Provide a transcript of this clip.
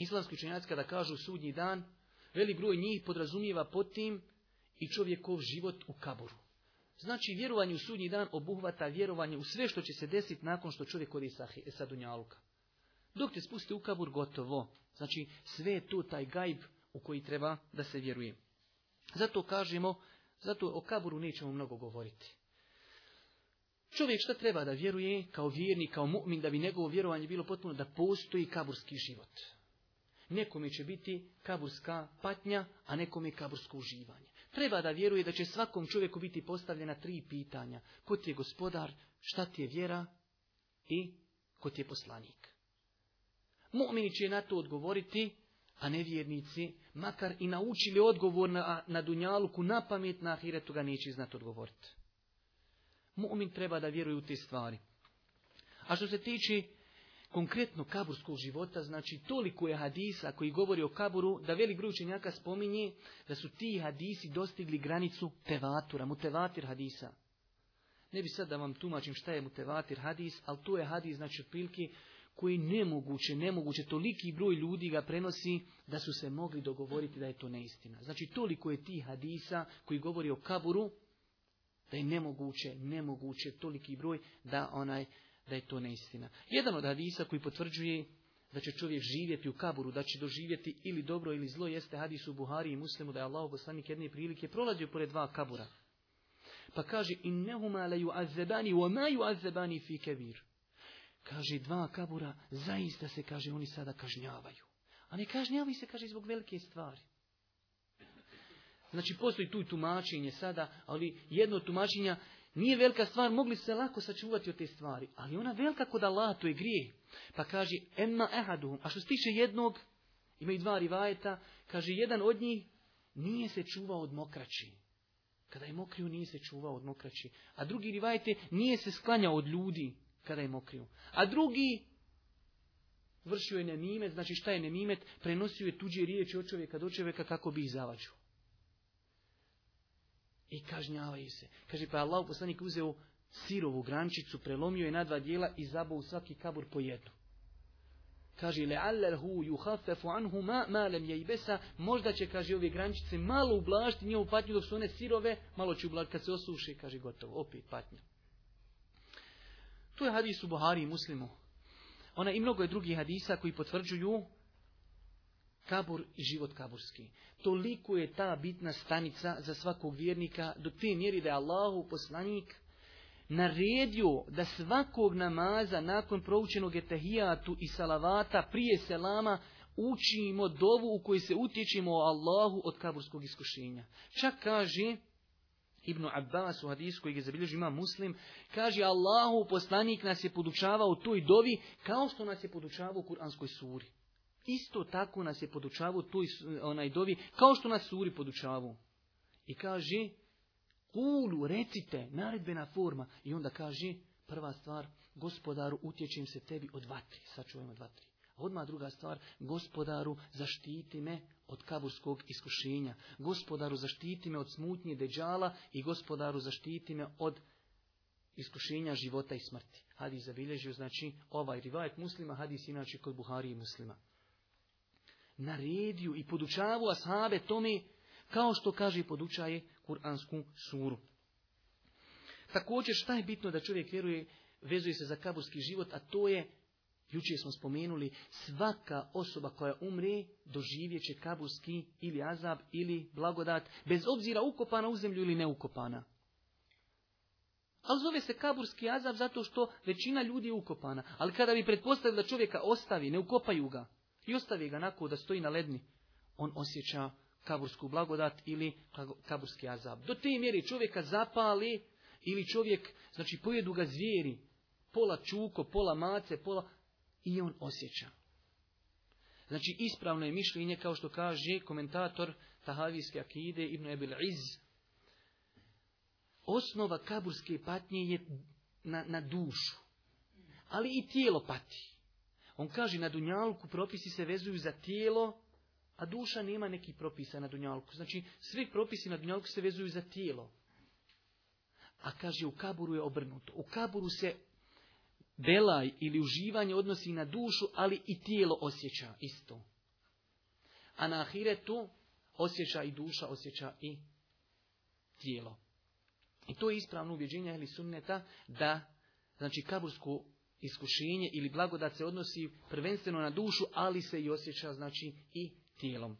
islamski učenjaci kada kažu sudnji dan, velik broj njih podrazumijeva pod tim i čovjekov život u kaburu. Znači vjerovanje u sudnji dan obuhvata vjerovanje u sve što će se desiti nakon što čovjek odi sa, sa Dunjaluka. Dok te spusti u kabur gotovo. Znači sve je to taj gajb u koji treba da se vjeruje. Zato kažemo, zato o kaburu nećemo mnogo govoriti. Čovjek šta treba da vjeruje kao vjerni, kao mu'min, da bi njegovo vjerovanje bilo potpuno da postoji kaburski život. Nekome će biti kaburska patnja, a nekome kabursko uživanje. Treba da vjeruje da će svakom čovjeku biti postavljena tri pitanja. Ko ti je gospodar, šta ti je vjera i ko ti je poslanik. Momini će na to odgovoriti, a nevjernici, makar i naučili odgovor na, na Dunjaluku, na pamet, na Ahiretu ga neće znati odgovoriti. Mumin treba da vjeruje u te stvari. A što se tiče konkretno kaburskog života, znači toliko je hadisa koji govori o kaburu, da velik broj učenjaka spominje da su ti hadisi dostigli granicu tevatura, mutevatir hadisa. Ne bi sad da vam tumačim šta je mutevatir hadis, ali to je hadis, znači otprilike koji nemoguće, nemoguće, toliki broj ljudi ga prenosi da su se mogli dogovoriti da je to neistina. Znači toliko je ti hadisa koji govori o kaburu, da je nemoguće, nemoguće, toliki broj da onaj da je to neistina. Jedan od hadisa koji potvrđuje da će čovjek živjeti u kaburu, da će doživjeti ili dobro ili zlo, jeste hadis u Buhari i Muslimu da je Allah poslanik jedne prilike prolazio pored dva kabura. Pa kaže, innehuma la azebani wa ma azebani fi kebir. Kaže, dva kabura, zaista se, kaže, oni sada kažnjavaju. A ne kažnjavaju se, kaže, zbog velike stvari. Znači, postoji tu tumačenje sada, ali jedno tumačenja nije velika stvar, mogli se lako sačuvati od te stvari, ali ona velika kod Allah, to je grije. Pa kaže, emma ehaduhum, a što se tiče jednog, imaju dva rivajeta, kaže, jedan od njih nije se čuvao od mokraći. Kada je mokrio, nije se čuvao od mokraći. A drugi rivajete nije se sklanjao od ljudi kada je mokrio. A drugi vršio je nemimet, znači šta je nemimet, prenosio je tuđe riječi od čovjeka do čovjeka kako bi ih zavađu i kažnjavaju se. Kaže pa Allah poslanik uzeo sirovu grančicu, prelomio je na dva dijela i zabao u svaki kabur po jednu. Kaže, le'allahu anhu ma malem je besa možda će, kaže, ove grančice malo ublažiti nije patnju dok su one sirove, malo će ublažiti, kad se osuši, kaže, gotovo, opet patnja. To je hadis u Buhari i muslimu. Ona i mnogo je drugih hadisa koji potvrđuju kabur i život kaburski. Toliko je ta bitna stanica za svakog vjernika, do te mjeri da je Allahu poslanik naredio da svakog namaza nakon proučenog etahijatu i salavata prije selama učimo dovu u kojoj se utječimo Allahu od kaburskog iskušenja. Čak kaže Ibn Abbas u hadisu koji ima muslim, kaže Allahu poslanik nas je podučavao u toj dovi kao što nas je podučavao u kuranskoj suri. Isto tako nas je podučavao tu onaj dovi, kao što nas suri podučavao. I kaže, kulu, recite, naredbena forma. I onda kaže, prva stvar, gospodaru, utječem se tebi od vatri, sačuvajmo od vatri. A odmah druga stvar, gospodaru, zaštiti me od kaburskog iskušenja. Gospodaru, zaštiti me od smutnje deđala i gospodaru, zaštiti me od iskušenja života i smrti. Hadis zabilježio, znači, ovaj rivajet muslima, hadis inače kod Buhari i muslima naredio i podučavu ashabe tome, kao što kaže i podučaje kuransku suru. Također šta je bitno da čovjek vjeruje, vezuje se za kaburski život, a to je, jučer smo spomenuli, svaka osoba koja umre doživjet će kaburski ili azab ili blagodat, bez obzira ukopana u zemlju ili neukopana. Ali zove se kaburski azab zato što većina ljudi je ukopana. Ali kada bi pretpostavili da čovjeka ostavi, ne ukopaju ga, i ostavi ga nakon da stoji na ledni, on osjeća kabursku blagodat ili kaburski azab. Do te mjeri čovjeka zapali ili čovjek, znači pojedu ga zvijeri, pola čuko, pola mace, pola... I on osjeća. Znači ispravno je mišljenje, kao što kaže komentator Tahavijske akide Ibn Ebil Iz. Osnova kaburske patnje je na, na dušu, ali i tijelo pati. On kaže na Dunjalku propisi se vezuju za tijelo, a duša nema nekih propisa na Dunjalku. Znači, svi propisi na Dunjalku se vezuju za tijelo. A kaže, u kaburu je obrnuto. U kaburu se belaj ili uživanje odnosi na dušu, ali i tijelo osjeća isto. A na ahiretu osjeća i duša, osjeća i tijelo. I to je ispravno uvjeđenje ili sunneta da, znači, Kabursku iskušenje ili blagodat se odnosi prvenstveno na dušu, ali se i osjeća znači i tijelom.